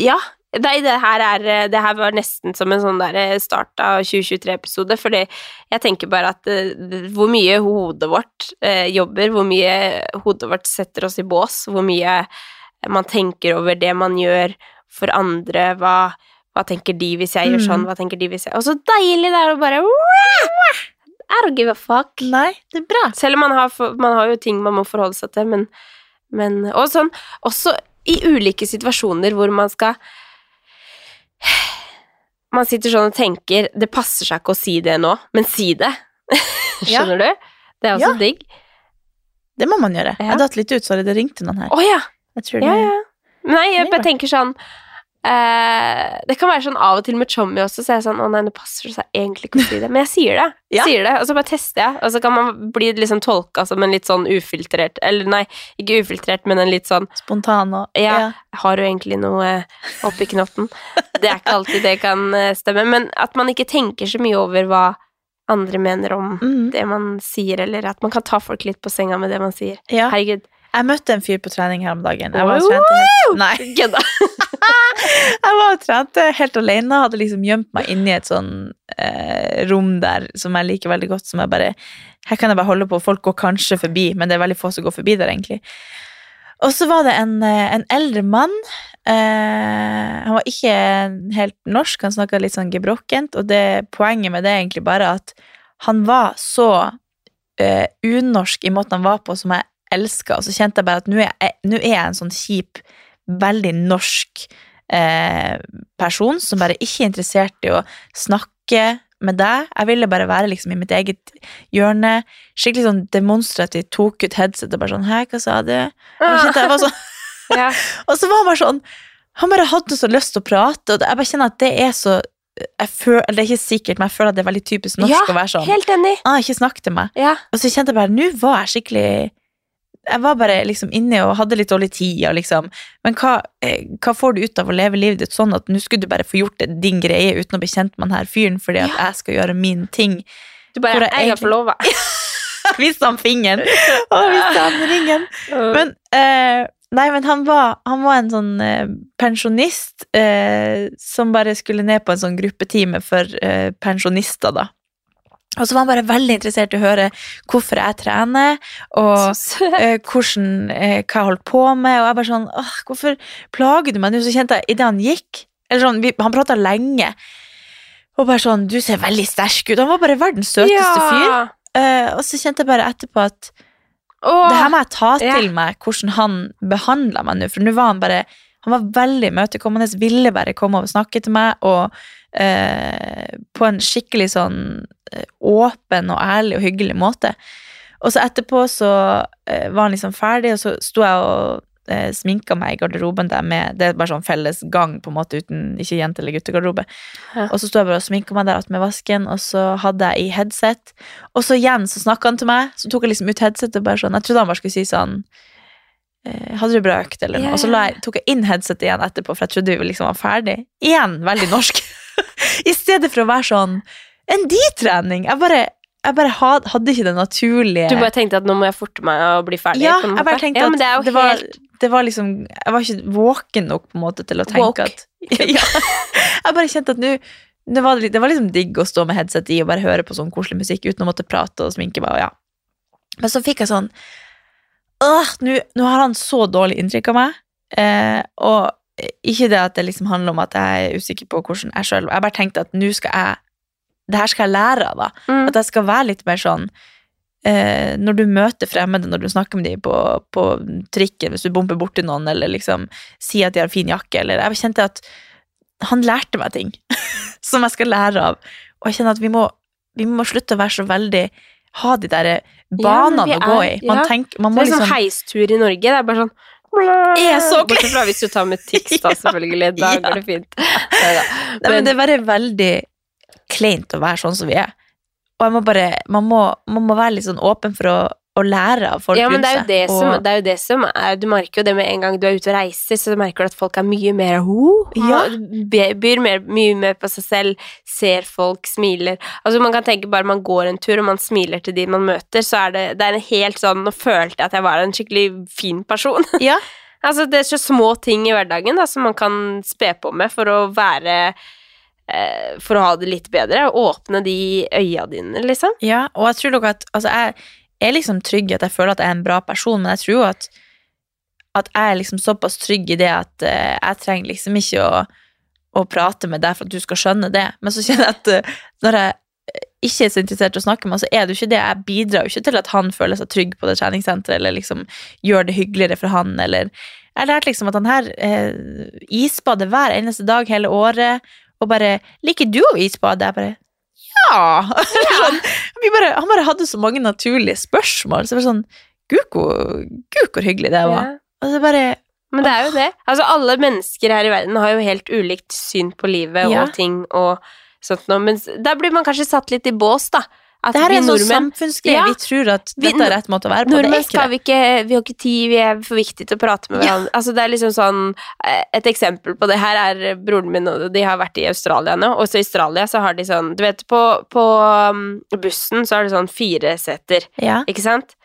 Ja. Det, det, her er, eh, det her var nesten som en sånn der start av 2023-episode, fordi jeg tenker bare at uh, hvor mye hodet vårt uh, jobber, hvor mye hodet vårt setter oss i bås, hvor mye man tenker over det man gjør for andre, hva, hva tenker de hvis jeg gjør
Mm.
sånn, hva tenker de hvis jeg Og så deilig det er å bare I don't give a fuck.
Nei, det er bra.
Selv om man har, man har jo ting man må forholde seg til, men, men Og sånn også i ulike situasjoner hvor man skal Man sitter sånn og tenker Det passer seg ikke å si det nå, men si det.
Ja.
Skjønner du? Det er også
Ja.
digg.
Det må man gjøre.
Ja.
Jeg datt litt ut, sorry, det ringte noen her.
Oh, ja.
Jeg tror det
ja, ja. Nei, jeg bare tenker sånn eh, Det kan være sånn av og til med Chommy også, så er jeg sånn Å nei, nå passer det seg egentlig ikke å si det. Men jeg sier det.
Ja.
Sier det, Og så bare tester jeg. Og så kan man bli liksom tolka som en litt sånn ufiltrert Eller nei, ikke ufiltrert, men en litt sånn
Spontan og
Ja. Har du egentlig noe oppi knotten? Det er ikke alltid det kan eh, stemme. Men at man ikke tenker så mye over hva andre mener om
mm.
det man sier, eller at man kan ta folk litt på senga med det man sier.
Ja.
Herregud.
Jeg møtte en fyr på trening her om dagen. Jeg var og trente helt, trente helt alene. Hadde liksom gjemt meg inni et sånn eh, rom der som jeg liker veldig godt. Som jeg bare Her kan jeg bare holde på. Folk går kanskje forbi, men det er veldig få som går forbi der, egentlig. Og så var det en, eh, en eldre mann. Eh, han var ikke helt norsk, han snakka litt sånn gebrokkent. Og det, poenget med det er egentlig bare at han var så eh, unorsk i måten han var på, som jeg elska. Og så kjente jeg bare at nå er er jeg en sånn kjip, veldig norsk eh, person som bare ikke er interessert i å snakke med deg. Jeg ville bare være liksom i mitt eget hjørne. Skikkelig sånn demonstrativt tok ut headsetet og bare sånn Hei, hva sa du? Og jeg kjente sånn
Ja.
og så var han bare sånn Han bare hadde så lyst til å prate, og jeg bare kjenner at det er så jeg føler, eller Det er ikke sikkert, men jeg føler at det er veldig typisk norsk
Ja,
å være sånn.
Helt enig.
Ah, ikke snakk til meg.
Ja.
Og så kjente jeg bare Nå var jeg skikkelig Jeg var bare liksom inne og hadde litt dårlig tid. Og liksom, men hva, eh, hva får du ut av å leve livet ditt sånn at nå skulle du bare få gjort det, din greie uten å bli kjent med denne her fyren fordi at jeg skal gjøre min ting?
Du bare
jeg
Jeg har forlova.
Viste han fingeren! Og viste han ringen! Men, eh, nei, men han var, han var en sånn eh, pensjonist eh, som bare skulle ned på en sånn gruppetime for eh, pensjonister, da. Og så var han bare veldig interessert i å høre hvorfor jeg trener, og uh, hvordan, uh, hva jeg holdt på med. Og jeg bare sånn åh, Hvorfor plager du meg nå? Så kjente jeg idet han gikk eller sånn, vi, Han prata lenge. Og bare sånn Du ser veldig sterk ut. Han var bare verdens søteste fyr. Uh, og så kjente jeg bare etterpå at det her må jeg ta
ja.
til meg, hvordan han behandla meg nå. For nå var han bare Han var veldig imøtekommende, ville bare komme og snakke til meg, og eh, på en skikkelig sånn eh, åpen og ærlig og hyggelig måte. Og så etterpå så eh, var han liksom ferdig, og så sto jeg og eh, sminka meg i garderoben der med Det er bare sånn felles gang, på en måte, uten ikke jente- eller guttegarderobe.
Ja.
Og så sto jeg bare og sminka meg der med vasken, og så hadde jeg i headset. Og så igjen så snakka han til meg, så tok jeg liksom ut headsetet og bare sånn Jeg trodde han bare skulle si sånn eh, Hadde du bra økt, eller noe?
Yeah.
Og så la jeg, tok jeg inn headsetet igjen etterpå, for jeg trodde vi liksom var ferdig. Igjen veldig norsk. I stedet for å være sånn En de-trening! Jeg bare, jeg bare had, hadde ikke det naturlige
Du bare tenkte at nå må jeg forte meg å bli ferdig?
ja, jeg bare tenkte
ja,
at
det
det, var,
helt
det var liksom Jeg var ikke våken nok på en måte til å tenke
Walk.
at ja, Jeg bare kjente at nå det var, det var liksom digg å stå med headset i og bare høre på sånn koselig musikk uten å måtte prate og sminke meg. Og ja. Men så fikk jeg sånn Åh, nå har han så dårlig inntrykk av meg. Eh, og ikke det at det liksom handler om at jeg er usikker på hvordan jeg sjøl Jeg bare tenkte at nå skal jeg Det her skal jeg lære av, da.
Mm.
At jeg skal være litt mer sånn eh, Når du møter fremmede, når du snakker med dem på, på trikken, hvis du bumper borti noen, eller liksom sier at de har fin jakke, eller Jeg kjente at han lærte meg ting som jeg skal lære av. Og jeg kjenner at vi må, vi må slutte å være så veldig Ha de der banene
ja,
å gå i. Man,
ja.
tenker, man må
liksom sånn
liksom
heistur i Norge. Det er bare sånn
Er så
Bortsett fra hvis du tar med Tix, da, selvfølgelig. Da
Ja.
går det fint. Neida.
Nei, men det er bare veldig kleint å være sånn som vi er. Og jeg må bare, man må, man må være litt sånn åpen for å, å lære av folk
Ja, men det er jo det, som,
og,
det er jo det som er Du merker jo det med en gang du er ute og reiser, så du merker du at folk er mye mer ho,
Ja.
byr mer, mye mer på seg selv, ser folk, smiler Altså Man kan tenke bare man går en tur og man smiler til de man møter, så er det, det er en helt sånn Nå følte jeg at jeg var en skikkelig fin person.
ja,
altså Det er så små ting i hverdagen da, som man kan spe på med for å være eh, For å ha det litt bedre. Åpne de øya dine, liksom.
ja, og jeg tror nok at altså, jeg er liksom trygg i at jeg føler at jeg er en bra person, men jeg tror jo at, at jeg er liksom såpass trygg i det at uh, jeg trenger liksom ikke å, å prate med deg for at du skal skjønne det. Men så kjenner jeg at uh, når jeg ikke er så interessert i å snakke med så er det jo ikke det. Jeg bidrar jo ikke til at han føler seg trygg på det treningssenteret, eller liksom gjør det hyggeligere for han, eller Jeg lærte liksom at han her eh, isbader hver eneste dag hele året, og bare 'Liker du å isbade?' Jeg bare ja! Sånn, vi bare, han bare hadde så mange naturlige spørsmål. Så det var sånn Gud, hvor, hyggelig det var. Og så bare
Men det er jo det. Altså, alle mennesker her i verden har jo helt ulikt syn på livet
Ja.
og ting og sånt noe, men der blir man kanskje satt litt i bås, da. At
Det her er en sånn samfunnsgreie.
Ja.
Vi tror at dette er rett måte å være på. Det
Nordmenn skal vi ikke Vi har ikke tid, vi er for viktige til å prate med
Ja.
hverandre. Altså, det er liksom sånn eh, Et eksempel på det her er broren min, og de har vært i Australia nå, og så i Australia så har de sånn Du vet, på, på um, bussen så er det sånn fire seter,
Ja.
ikke sant?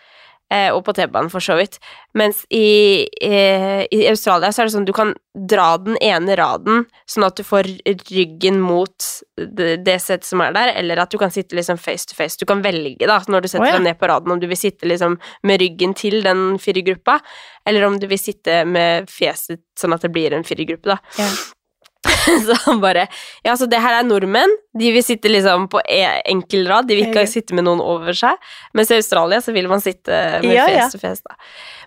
Eh, og på T-banen, for så vidt. Mens i, eh, i Australia så er det sånn du kan dra den ene raden, sånn at du får ryggen mot det, det settet som er der, eller at du kan sitte liksom face to face. Du kan velge, da, når du setter
oh, ja.
deg ned på raden, om du vil sitte liksom med ryggen til den firergruppa, eller om du vil sitte med fjeset sånn at det blir en firergruppe, da.
Ja.
Så han bare Ja, så det her er nordmenn. De vil sitte liksom på e- enkel rad. De vil ikke sitte med noen over seg. Mens i Australia så vil man sitte med
Ja, ja.
fjes til fjes, da.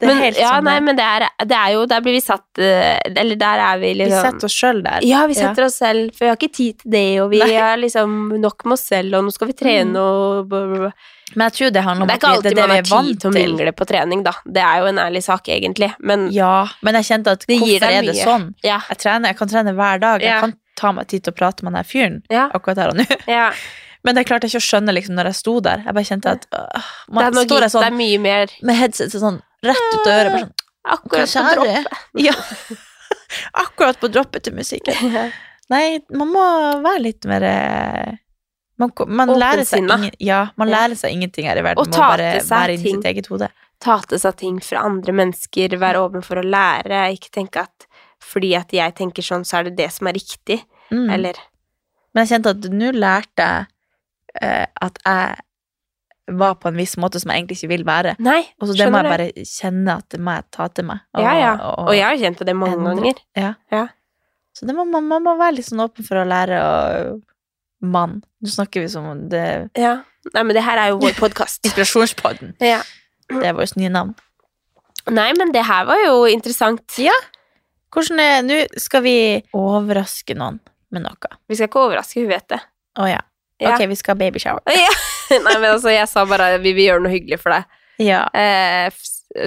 Men, ja,
sånn
nei, men det er, det er jo Der blir vi satt eh, Eller der er vi
Vi
liksom
setter oss sjøl der.
ja, vi setter oss selv, for vi har ikke tid til det, og vi
Nei.
er liksom nok med oss selv, og nå skal vi trene og blah, blah, blah.
Men jeg tror det handler om
Det er ikke alltid
det det
man har tid til å mingle på trening, da. Det er jo en ærlig sak, egentlig, men
Ja, men jeg kjente at hvorfor er det sånn?
ja.
Jeg, trener, jeg kan trene hver dag. Jeg kan ta meg tid til å prate med den fyren akkurat her og nå.
ja.
Men det klarte jeg ikke å skjønne liksom, når jeg sto der. Jeg bare kjente at øh,
Det,
man
er noe,
står der
det er
sånn
mye mer
med headset sånn rett ut av øret. Bare sånn,
akkurat på
er
droppet.
Ja. Akkurat på droppet til musikken. Nei, man må være litt mer eh, Man, man lærer seg ingen, ja, man
Ja.
lærer seg ingenting her i verden
Og
med å
ta
bare være inni sitt eget hode.
Ta til seg ting fra andre mennesker, være åpen for å lære, ikke tenke at fordi at jeg tenker sånn, så er det det som er riktig,
Mm.
eller
Men jeg kjente at nå lærte jeg eh, at jeg var på en viss måte som jeg egentlig ikke vil være.
Nei,
Og så det må jeg bare kjenne at det må jeg ta til meg.
Ja, ja. Og jeg har kjent på det mange
endre.
ganger.
Ja.
Ja.
Så det må, man, man må være litt sånn åpen for å lære og mann. Nå snakker vi som om det
Ja. Nei, men det her er jo vår podkast.
Inspirasjonspodden.
ja.
Det er vårt nye navn.
Nei, men det her var jo interessant.
Ja. Hvordan er Nå skal vi overraske noen med noe.
Vi skal ikke overraske, hun vet det.
Å ja.
Ja.
Ok, vi skal ha babyshower.
Ja. Nei, men altså, jeg sa bare vi vil gjøre noe hyggelig for deg.
Ja.
Eh,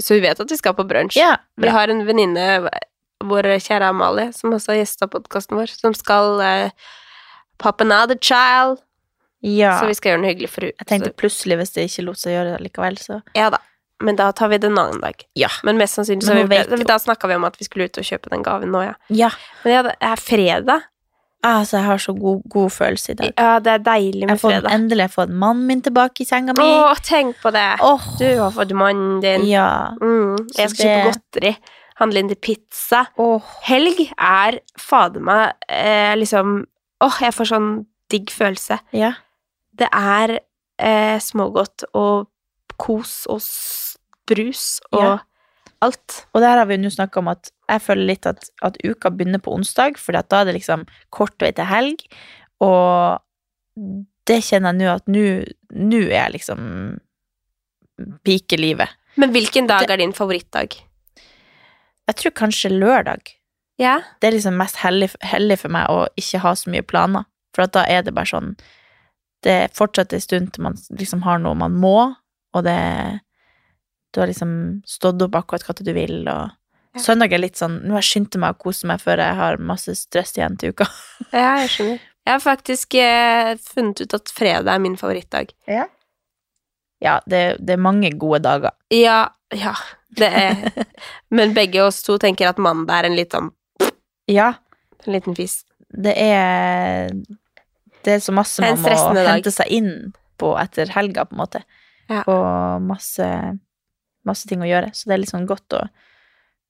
så hun vet at vi skal på brunsj.
ja.
Vi har en venninne, vår kjære Amalie, som også har gjesta podkasten vår, som skal eh, pop another child.
ja.
Så vi skal gjøre noe hyggelig for henne.
Jeg tenkte plutselig, hvis det ikke lot seg gjøre likevel, så
Ja da. Men da tar vi det en annen dag.
Ja.
Men mest sannsynlig så vi,
jo.
Da snakka vi om at vi skulle ut og kjøpe den gaven nå, ja.
Ja.
Men ja, det er fredag.
Altså, jeg har så god, god følelse i dag.
Ja, det er deilig med
jeg får,
fredag.
endelig har jeg fått mannen min tilbake i senga mi.
Å, tenk på det!
Oh.
Du har fått mannen din.
ja.
Mm, jeg
skal
skal kjøpe godteri. Handle inn til pizza.
Oh.
Helg er fader meg eh, liksom Åh, jeg får sånn digg følelse.
Ja.
Det er eh, smågodt og kos og brus og
Ja.
alt.
Og der har vi jo nå snakka om at jeg føler litt at, at uka begynner på onsdag, for da er det liksom kort vei til helg, og det kjenner jeg nå at nå er jeg liksom pikelivet.
Men hvilken dag
Det-
er din favorittdag?
Jeg tror kanskje lørdag.
Ja.
Det er liksom mest hellig, hellig for meg å ikke ha så mye planer, for at da er det bare sånn Det er fortsatt en stund til man liksom har noe man må, og det Du har liksom stått opp akkurat hva du vil, og
Ja.
Søndag er litt sånn Nå har jeg skyndt meg å kose meg før jeg har masse stress igjen til uka.
ja, jeg skjønner. Jeg har faktisk eh, funnet ut at fredag er min favorittdag.
Ja, det, det er mange gode dager.
Ja, ja, det er Men begge oss to tenker at mandag er en litt sånn
Ja,
en liten fis.
det er Det er så masse
er
man må
dag.
hente seg inn på etter helga, på en måte.
Ja.
Og masse, masse ting å gjøre. Så det er litt sånn godt å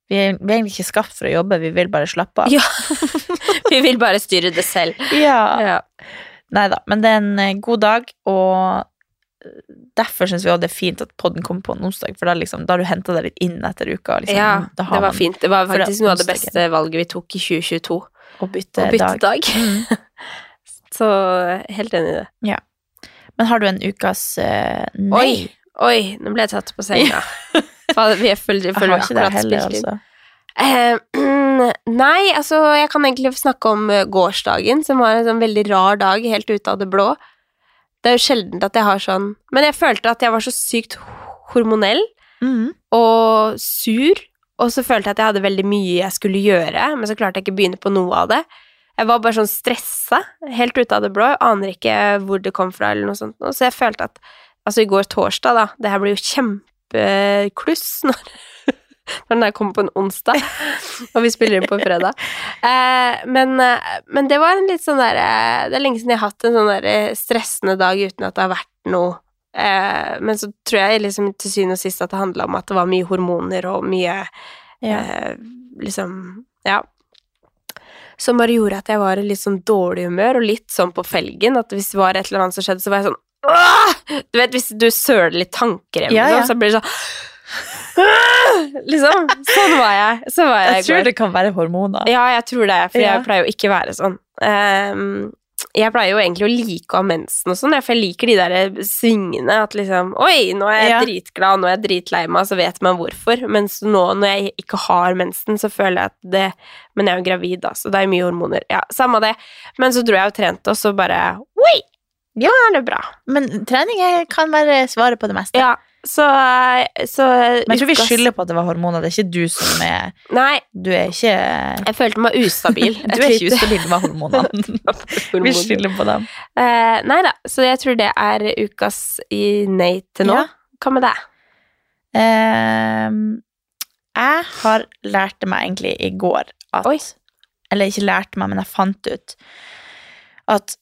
vi er, vi er egentlig ikke skapt for å jobbe, vi vil bare slappe av.
Ja. Vi vil bare styre det selv.
Ja.
Ja.
Nei da, men det er en eh, god dag, og eh, derfor syns vi også det er fint at podden kommer på en onsdag, for da, liksom, da har du henta deg litt inn etter uka. Liksom,
ja, det var
man
fint. Det var faktisk noe av det beste valget vi tok i 2022.
Å bytte,
Å bytte
dag.
dag.
Mm.
Så helt enig i det.
Men har du en ukas uh, nei?
Oi, oi, nå ble jeg tatt på senga. Fader, Vi er følger,
Jeg
følger
har ikke det heller, altså.
Uh, nei, altså, jeg kan egentlig snakke om eh, gårsdagen, som var en sånn veldig rar dag, helt ut av det blå. Det er jo sjelden at jeg har sånn Men jeg følte at jeg var så sykt hormonell
mm.
og sur, og så følte jeg at jeg hadde veldig mye jeg skulle gjøre, men så klarte jeg ikke å begynne på noe av det. Jeg var bare sånn stressa, helt ut av det blå, aner ikke hvor det kom fra, eller noe sånt, så jeg følte at Altså, i går torsdag, da, det her blir jo kjempekluss når når den her kommer på en onsdag, og vi spiller inn på fredag. Eh, men, eh, men det var en litt sånn der eh, Det er lenge siden jeg har hatt en sånn der eh, stressende dag uten at det har vært noe. Eh, men så tror jeg liksom til syvende og sist at det handla om at det var mye hormoner og mye
Ja.
eh, Liksom Ja. Som bare gjorde at jeg var i litt sånn dårlig humør, og litt sånn på felgen. At hvis det var et eller annet som skjedde, så var jeg sånn! Du vet, hvis du søler litt tanker,
Ja, ja.
så blir det sånn Liksom. Sånn var jeg. Så var jeg,
Jeg tror det kan være hormoner.
Ja, jeg tror det, for
Ja.
jeg pleier jo ikke å være sånn. Um, jeg pleier jo egentlig å like å ha mensen og sånn, for jeg liker de der svingene. At liksom Oi, nå er jeg
Ja.
dritglad, nå er jeg dritlei meg, så vet man hvorfor. Mens nå, når jeg ikke har mensen, så føler jeg at det Men jeg er jo gravid, da, så det er mye hormoner. Ja, samme det. Men så dro jeg og trente, og så bare Oi! Ja, er bra.
Men trening kan være svaret på det meste.
Ja, så, så
Men jeg tror vi skylder på at det var hormoner. Det er ikke du som er
Nei,
Du er ikke
jeg følte meg ustabil.
Du er ikke ustabil, med hormonene. vi skylder på dem.
Uh, nei da, så jeg tror det er ukas i nei til nå.
Ja.
Hva med deg?
Uh, jeg har lært meg egentlig i går at
Oi.
Eller ikke lærte meg, men jeg fant ut at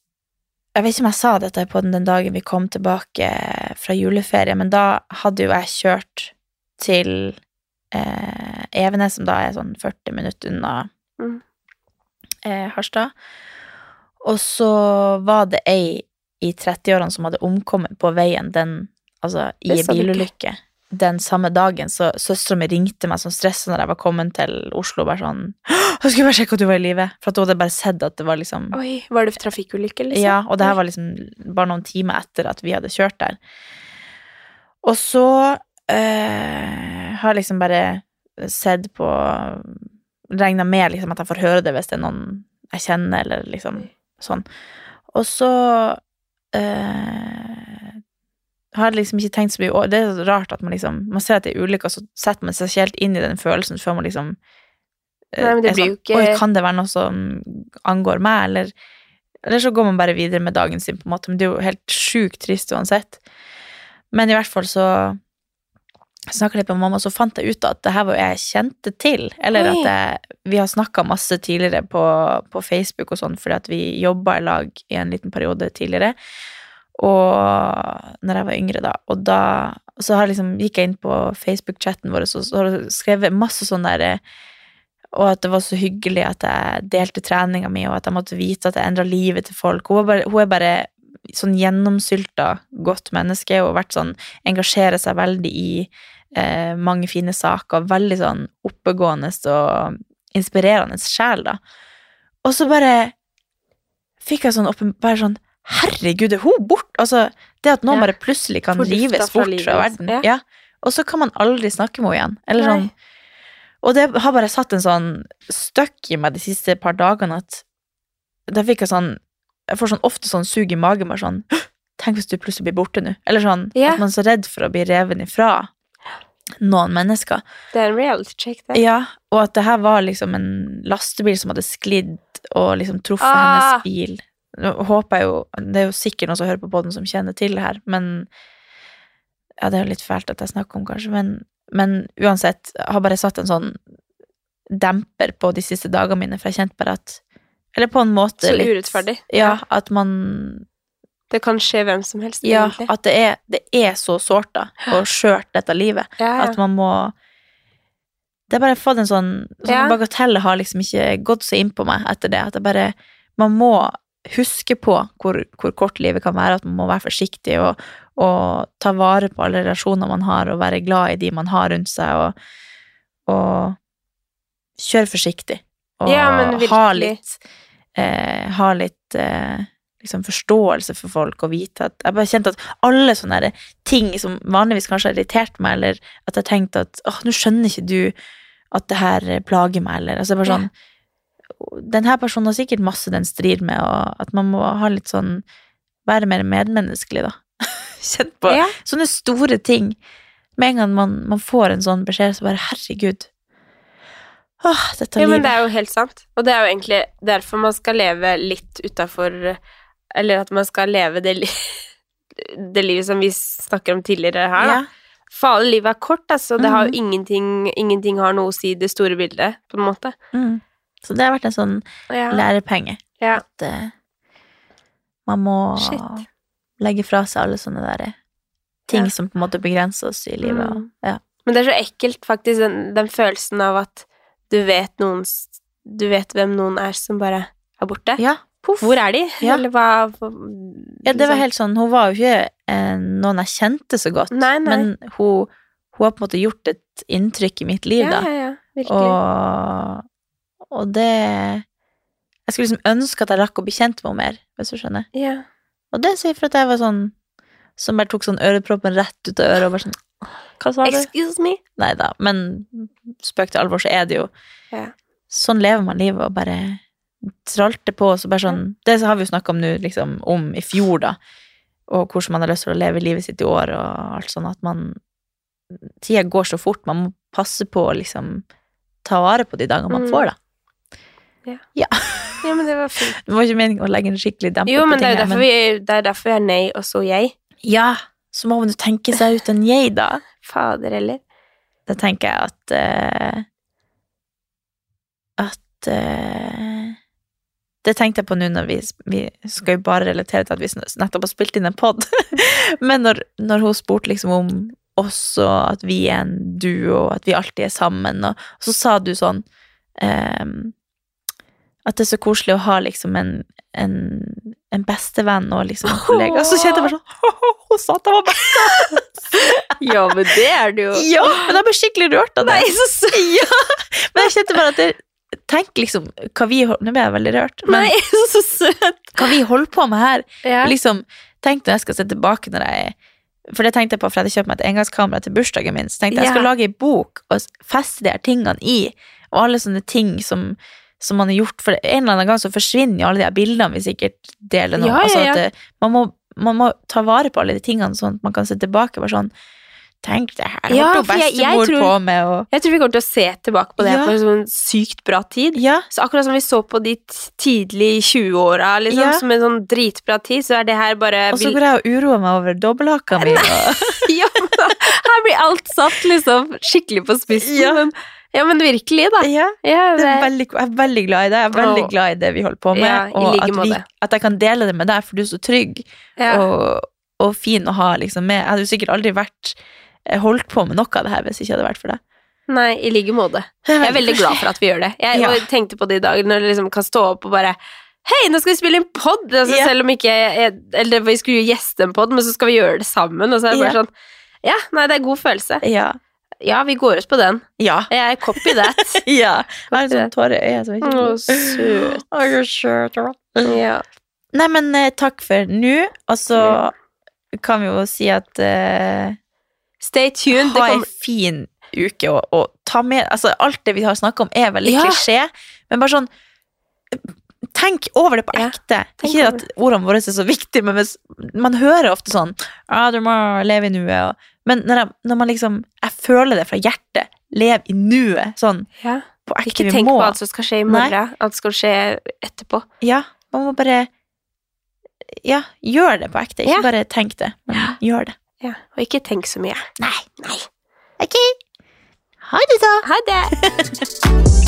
Jeg vet ikke om jeg sa dette på den, den dagen vi kom tilbake fra juleferie, men da hadde jo jeg kjørt til eh, Evenes, som da er sånn 40 minutter unna
Mm.
eh, Harstad. Og så var det ei i 30-årene som hadde omkommet på veien den, altså, i
ikke.
bilulykke den samme dagen, så søstera mi ringte meg sånn stressa når jeg var kommet til Oslo, bare sånn 'Jeg skulle bare sjekke at du var i live', for at hun hadde bare sett at det var liksom
Oi, var det trafikkulykke, liksom?
Ja, og det her var liksom bare noen timer etter at vi hadde kjørt der. Og så øh, har jeg liksom bare sett på Regna med liksom at jeg får høre det hvis det er noen jeg kjenner, eller liksom sånn. Og så eh, har liksom ikke tenkt så mye Det er så rart at man liksom Man ser at det er ulykker, så setter man seg ikke helt inn i den følelsen før man liksom eh,
Nei, men det blir jo ikke-
Oi, kan det være noe som angår meg, eller Eller så går man bare videre med dagen sin, på en måte. Men det er jo helt sjukt trist uansett. Men i hvert fall så snakka litt med mamma, så fant jeg ut at det her var jo jeg kjente til. Eller
Oi.
at jeg, vi har snakka masse tidligere på, på Facebook og sånn, fordi at vi jobba i lag i en liten periode tidligere. Og når jeg var yngre, da. Og da så har liksom, gikk jeg inn på Facebook-chatten vår og så, har skrevet masse sånn der Og at det var så hyggelig at jeg delte treninga mi, og at jeg måtte vite at jeg endra livet til folk. Hun, bare, hun er bare sånn gjennomsylta godt menneske og vært sånn engasjerer seg veldig i eh, mange fine saker. Veldig sånn oppegående og inspirerende sjel, da. Og så bare fikk jeg sånn. Bare sånn Herregud, er hun bort? Altså, det at noen
Ja.
bare plutselig kan rives bort
livet,
fra
liksom.
verden.
Ja.
Ja. Og så kan man aldri snakke med henne igjen. Eller
Nei.
sånn Og det har bare satt en sånn støkk i meg de siste par dagene at da fikk jeg sånn Jeg får sånn ofte sånn sug i magen, bare sånn Tenk hvis du plutselig blir borte nå. Eller sånn
Ja.
at man er så redd for å bli reven ifra noen mennesker.
Det er en reality check, det.
Ja, og at det her var liksom en lastebil som hadde sklidd og liksom truffet
Ah.
hennes bil. Nå håper jeg jo Det er jo sikkert noen som hører på poden som kjenner til det her, men Ja, det er jo litt fælt at jeg snakker om, kanskje, men, men uansett, jeg har bare satt en sånn demper på de siste dagene mine, for jeg kjente bare at Eller på en måte
Så
litt
urettferdig.
Ja, at man
Det kan skje hvem som helst,
Ja,
egentlig.
at det er, det er så sårt, da, og skjørt, dette livet.
Ja, ja.
At man må Det har bare fått en sånn, sånn
Ja.
Bagatellet har liksom ikke gått så inn på meg etter det. At det bare Man må huske på hvor, hvor kort livet kan være, at man må være forsiktig og, og ta vare på alle relasjoner man har, og være glad i de man har rundt seg, og, og kjøre forsiktig. Og
Ja, men
ha litt eh, Ha litt eh, liksom forståelse for folk og vite at Jeg bare kjente at alle sånne ting som vanligvis kanskje har irritert meg, eller at jeg tenkte at åh, nå skjønner ikke du at det her plager meg, eller altså bare sånn Den her personen har sikkert masse den strir med, og at man må ha litt sånn Være mer medmenneskelig, da. Kjent på
Ja.
sånne store ting. Med en gang man, man får en sånn beskjed, så bare herregud. Åh, dette
Ja, men
livet.
det er jo helt sant. Og det er jo egentlig derfor man skal leve litt utafor Eller at man skal leve det, li det livet som vi snakker om tidligere her, da.
Ja.
For livet er kort, altså. Det har jo
Mhm.
ingenting Ingenting har noe å si i det store bildet, på en måte.
Mm. Så det har vært en sånn
Ja.
lærepenge.
Ja.
At uh, man må
Shit.
legge fra seg alle sånne der ting
Ja.
som på en måte begrenser oss i livet. og-
Mm.
Ja.
Men det er så ekkelt, faktisk, den, den følelsen av at du vet noen Du vet hvem noen er som bare er borte.
ja.
Puff. Hvor er de?
Ja.
Eller hva
Ja, det var
liksom.
helt sånn, hun var jo ikke eh, noen jeg kjente så godt,
Nei, nei.
men hun, hun har på en måte gjort et inntrykk i mitt liv,
Ja,
da. Og, og det Jeg skulle liksom ønske at jeg rakk å bli kjent med henne mer, hvis du skjønner.
Ja.
Og det sier for at jeg var sånn som bare tok sånn øreproppen rett ut av øret og bare sånn Hva sa du?
Excuse me?
Nei da, men spøk til alvor, så er det jo
Ja.
Sånn lever man livet og bare tralte på, så bare sånn Det har vi jo snakka om nå, liksom, om i fjor, da, og hvordan man har lyst til å leve livet sitt i år og alt sånn, at man Tida går så fort, man må passe på å liksom ta vare på de dagene man
Mm.
får, da.
Ja, men det var fint.
Det var ikke meningen å legge en skikkelig demper
Jo,
på
men
ting
jo men det er derfor vi er nei, og så jeg.
Ja, så må man jo tenke seg ut en jeg, da.
Fader heller.
Da tenker jeg at uh, At uh, Det tenkte jeg på nå når vi, vi skal jo bare relatere til at vi nettopp har spilt inn en pod. Men når, når hun spurte liksom om oss og at vi er en duo, og at vi alltid er sammen, og, så sa du sånn ehm, At det er så koselig å ha liksom en, en, en bestevenn og liksom en kollega. Og så kjente jeg bare sånn Hun sa at jeg var bestevenn!
Ja, men det er det jo.
Ja, men jeg ble skikkelig rørt av det.
Nei, så søt!
Ja, men jeg kjente bare at det Tenk liksom hva vi Nå ble jeg veldig rørt, men
Nei, så søt!
hva vi holder på med her.
Ja.
Liksom, Tenk når jeg skal se tilbake når jeg For det tenkte jeg på for jeg hadde kjøpt meg et engangskamera til bursdagen min. Så tenkte jeg jeg skal lage ei bok og feste de her tingene i, og alle sånne ting som som man har gjort, for en eller annen gang så forsvinner jo alle de bildene vi sikkert deler nå.
Ja, ja,
Altså
ja.
at det, man, må, man må ta vare på alle de tingene sånn at man kan se tilbake bare sånn Tenk, det her
Ja,
holdt
jeg
bestemor
tror-
på med, og
Jeg tror vi kommer til å se tilbake på det
Ja.
på en sånn sykt bra tid.
Ja,
Så akkurat som vi så på de tidlige 20-åra, liksom,
Ja.
som en sånn dritbra tid, så er det her bare
og så går jeg og uroer meg over dobbelthaka mi. og-
ja, Her blir alt satt liksom skikkelig på spissen.
Ja.
Men, ja, men virkelig, da.
Ja,
Ja,
det
det,
er veldig, jeg er veldig glad i det. Jeg er veldig
Åh.
glad i det vi holder på med.
Ja,
og
like
at, vi, at jeg kan dele det med deg, for du er så trygg
ja.
og, og fin å ha liksom med. Jeg hadde jo sikkert aldri vært eh, holdt på med noe av det her hvis det ikke hadde vært for deg.
Nei, i like måte. Jeg er veldig glad for at vi gjør det. Jeg
Ja.
tenkte på det i dag når du liksom kan stå opp og bare Hei, nå skal vi spille en pod! Altså,
yeah.
Selv om ikke jeg, Eller vi skulle jo gjeste en pod, men så skal vi gjøre det sammen. Og så er det bare
yeah.
sånn Ja, nei, det er god følelse.
Ja.
Ja, vi går ut på den.
Ja.
Jeg copy that.
ja. Jeg har sånn tårer i øyet. som ikke-
Å, søt.
Å, så søt.
Ja.
Nei, men eh, takk for nå. Og så kan vi jo si at uh,
Stay tuned.
Ha ei fin uke og, og ta med Altså, alt det vi har snakka om, er veldig
Ja.
klisjé, men bare sånn Tenk over det på ekte.
Ja,
Ikke at ordene våre er så viktige, men hvis, man hører ofte sånn ah, du må leve i nuet. Og, men når, jeg, når man liksom Jeg føler det fra hjertet. Lev i nuet. Sånn
ja.
på ekte.
Ikke tenk på alt som skal skje i morgen. Alt skal skje etterpå.
Ja, man må bare Ja, gjør det på ekte. Ikke
Ja.
bare tenk det, men gjør det.
Ja. Og ikke tenk så mye.
Nei. Nei. Ok. Ha det, så.
Ha det!